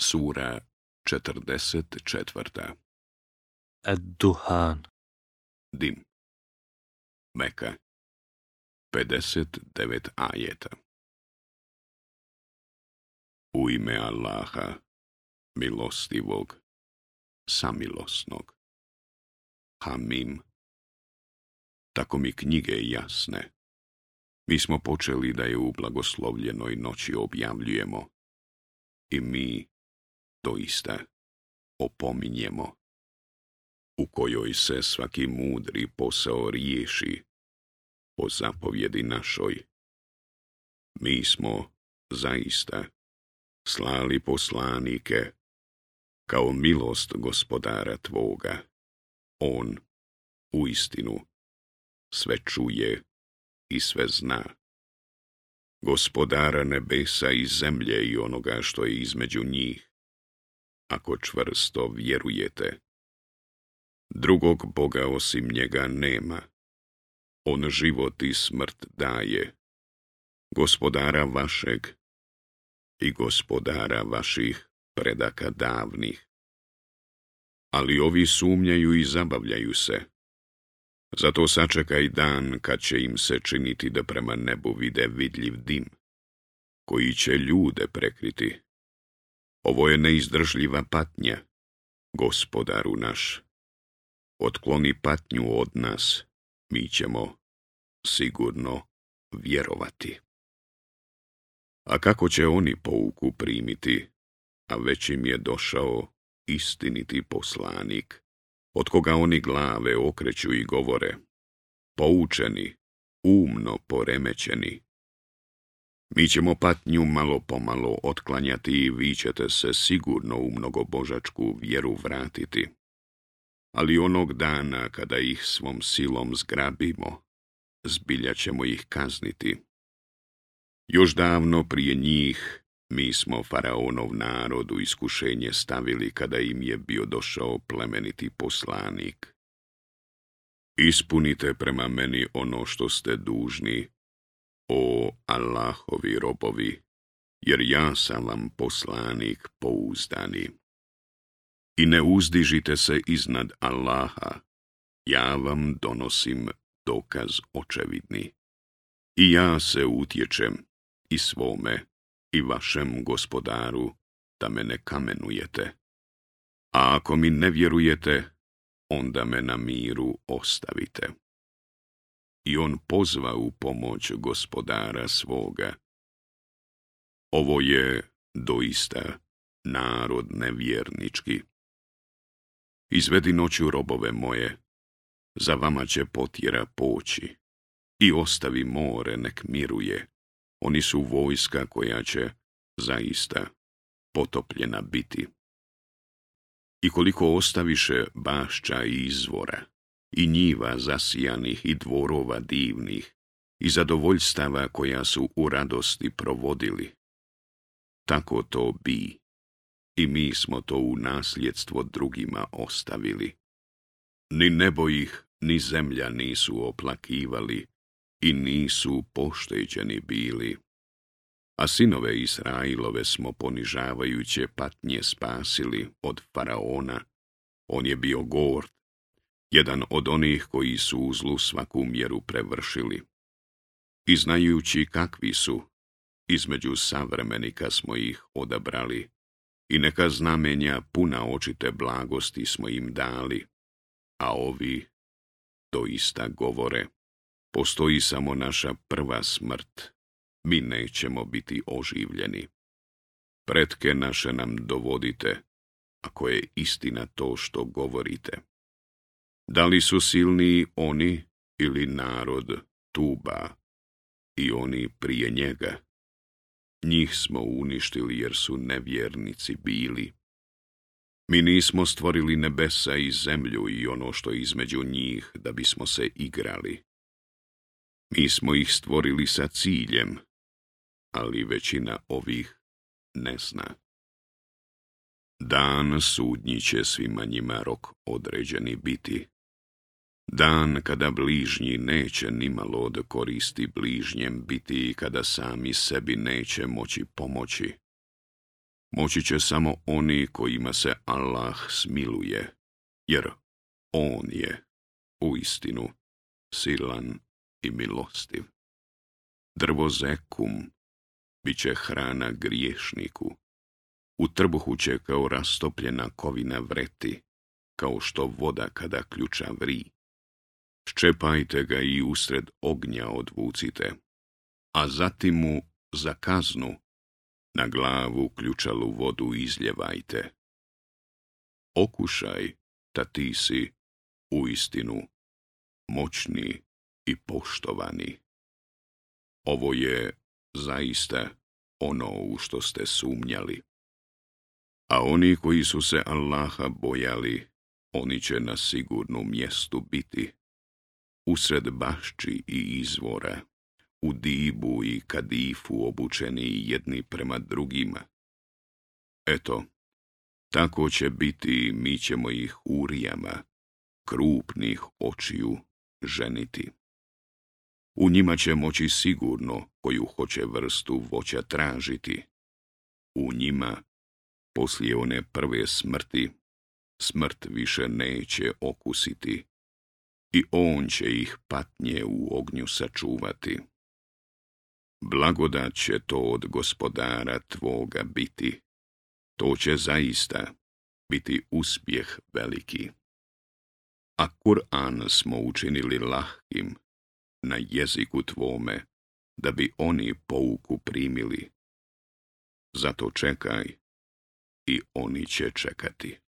Sura 44. Ad-Duhan Dim Meka 59 ajeta U ime Allaha, milostivog, samilosnog. Hamim Tako mi knjige jasne. Mi smo počeli da je u blagoslovljenoj noći objavljujemo. I mi doista opominjemo, u kojoj se svaki mudri posao riješi po zapovjedi našoj. Mi smo zaista slali poslanike kao milost gospodara tvoga. On u istinu sve čuje i sve zna. Gospodara nebesa i zemlje i onoga što je između njih ako čvrsto vjerujete. Drugog Boga osim njega nema. On život i smrt daje. Gospodara vašeg i gospodara vaših predaka davnih. Ali ovi sumnjaju i zabavljaju se. Zato sačekaj dan kad će im se činiti da prema nebu vide vidljiv dim, koji će ljude prekriti ovo je neizdržljiva patnja, gospodaru naš. Otkloni patnju od nas, mi ćemo sigurno vjerovati. A kako će oni pouku primiti, a već im je došao istiniti poslanik, od koga oni glave okreću i govore, poučeni, umno poremećeni, mi ćemo patnju malo pomalo otklanjati i vi ćete se sigurno u mnogobožačku vjeru vratiti. Ali onog dana kada ih svom silom zgrabimo, zbilja ćemo ih kazniti. Još davno prije njih mi smo faraonov narodu iskušenje stavili kada im je bio došao plemeniti poslanik. Ispunite prema meni ono što ste dužni, o Allahovi robovi, jer ja sam vam poslanik pouzdani. I ne uzdižite se iznad Allaha, ja vam donosim dokaz očevidni. I ja se utječem i svome i vašem gospodaru da me ne kamenujete. A ako mi ne vjerujete, onda me na miru ostavite i on pozva u pomoć gospodara svoga. Ovo je doista narod nevjernički. Izvedi noću robove moje, za vama će potjera poći i ostavi more nek miruje. Oni su vojska koja će zaista potopljena biti. I koliko ostaviše bašća i izvora, i njiva zasijanih i dvorova divnih i zadovoljstava koja su u radosti provodili. Tako to bi. I mi smo to u nasljedstvo drugima ostavili. Ni nebo ih, ni zemlja nisu oplakivali i nisu pošteđeni bili. A sinove Israilove smo ponižavajuće patnje spasili od faraona. On je bio gord jedan od onih koji su u zlu svaku mjeru prevršili. I znajući kakvi su, između savremenika smo ih odabrali i neka znamenja puna očite blagosti smo im dali, a ovi ista govore. Postoji samo naša prva smrt, mi nećemo biti oživljeni. Pretke naše nam dovodite, ako je istina to što govorite. Da li su silniji oni ili narod Tuba i oni prije njega? Njih smo uništili jer su nevjernici bili. Mi nismo stvorili nebesa i zemlju i ono što je između njih da bismo se igrali. Mi smo ih stvorili sa ciljem, ali većina ovih ne zna. Dan sudnji će svima njima rok određeni biti. Dan kada bližnji neće nimalo od koristi bližnjem biti i kada sami sebi neće moći pomoći. Moći će samo oni kojima se Allah smiluje, jer On je, u istinu, silan i milostiv. Drvo zekum bit će hrana griješniku. U trbuhu će kao rastopljena kovina vreti, kao što voda kada ključa vri ščepajte ga i usred ognja odvucite, a zatim mu za kaznu na glavu ključalu vodu izljevajte. Okušaj, ta ti si, u istinu, moćni i poštovani. Ovo je zaista ono u što ste sumnjali. A oni koji su se Allaha bojali, oni će na sigurnom mjestu biti usred bašči i izvora, u dibu i kadifu obučeni jedni prema drugima. Eto, tako će biti, mi ćemo ih urijama, krupnih očiju, ženiti. U njima će moći sigurno koju hoće vrstu voća tražiti. U njima, poslije one prve smrti, smrt više neće okusiti, i on će ih patnje u ognju sačuvati. Blagodat će to od gospodara tvoga biti. To će zaista biti uspjeh veliki. A Kur'an smo učinili lahkim na jeziku tvome, da bi oni pouku primili. Zato čekaj i oni će čekati.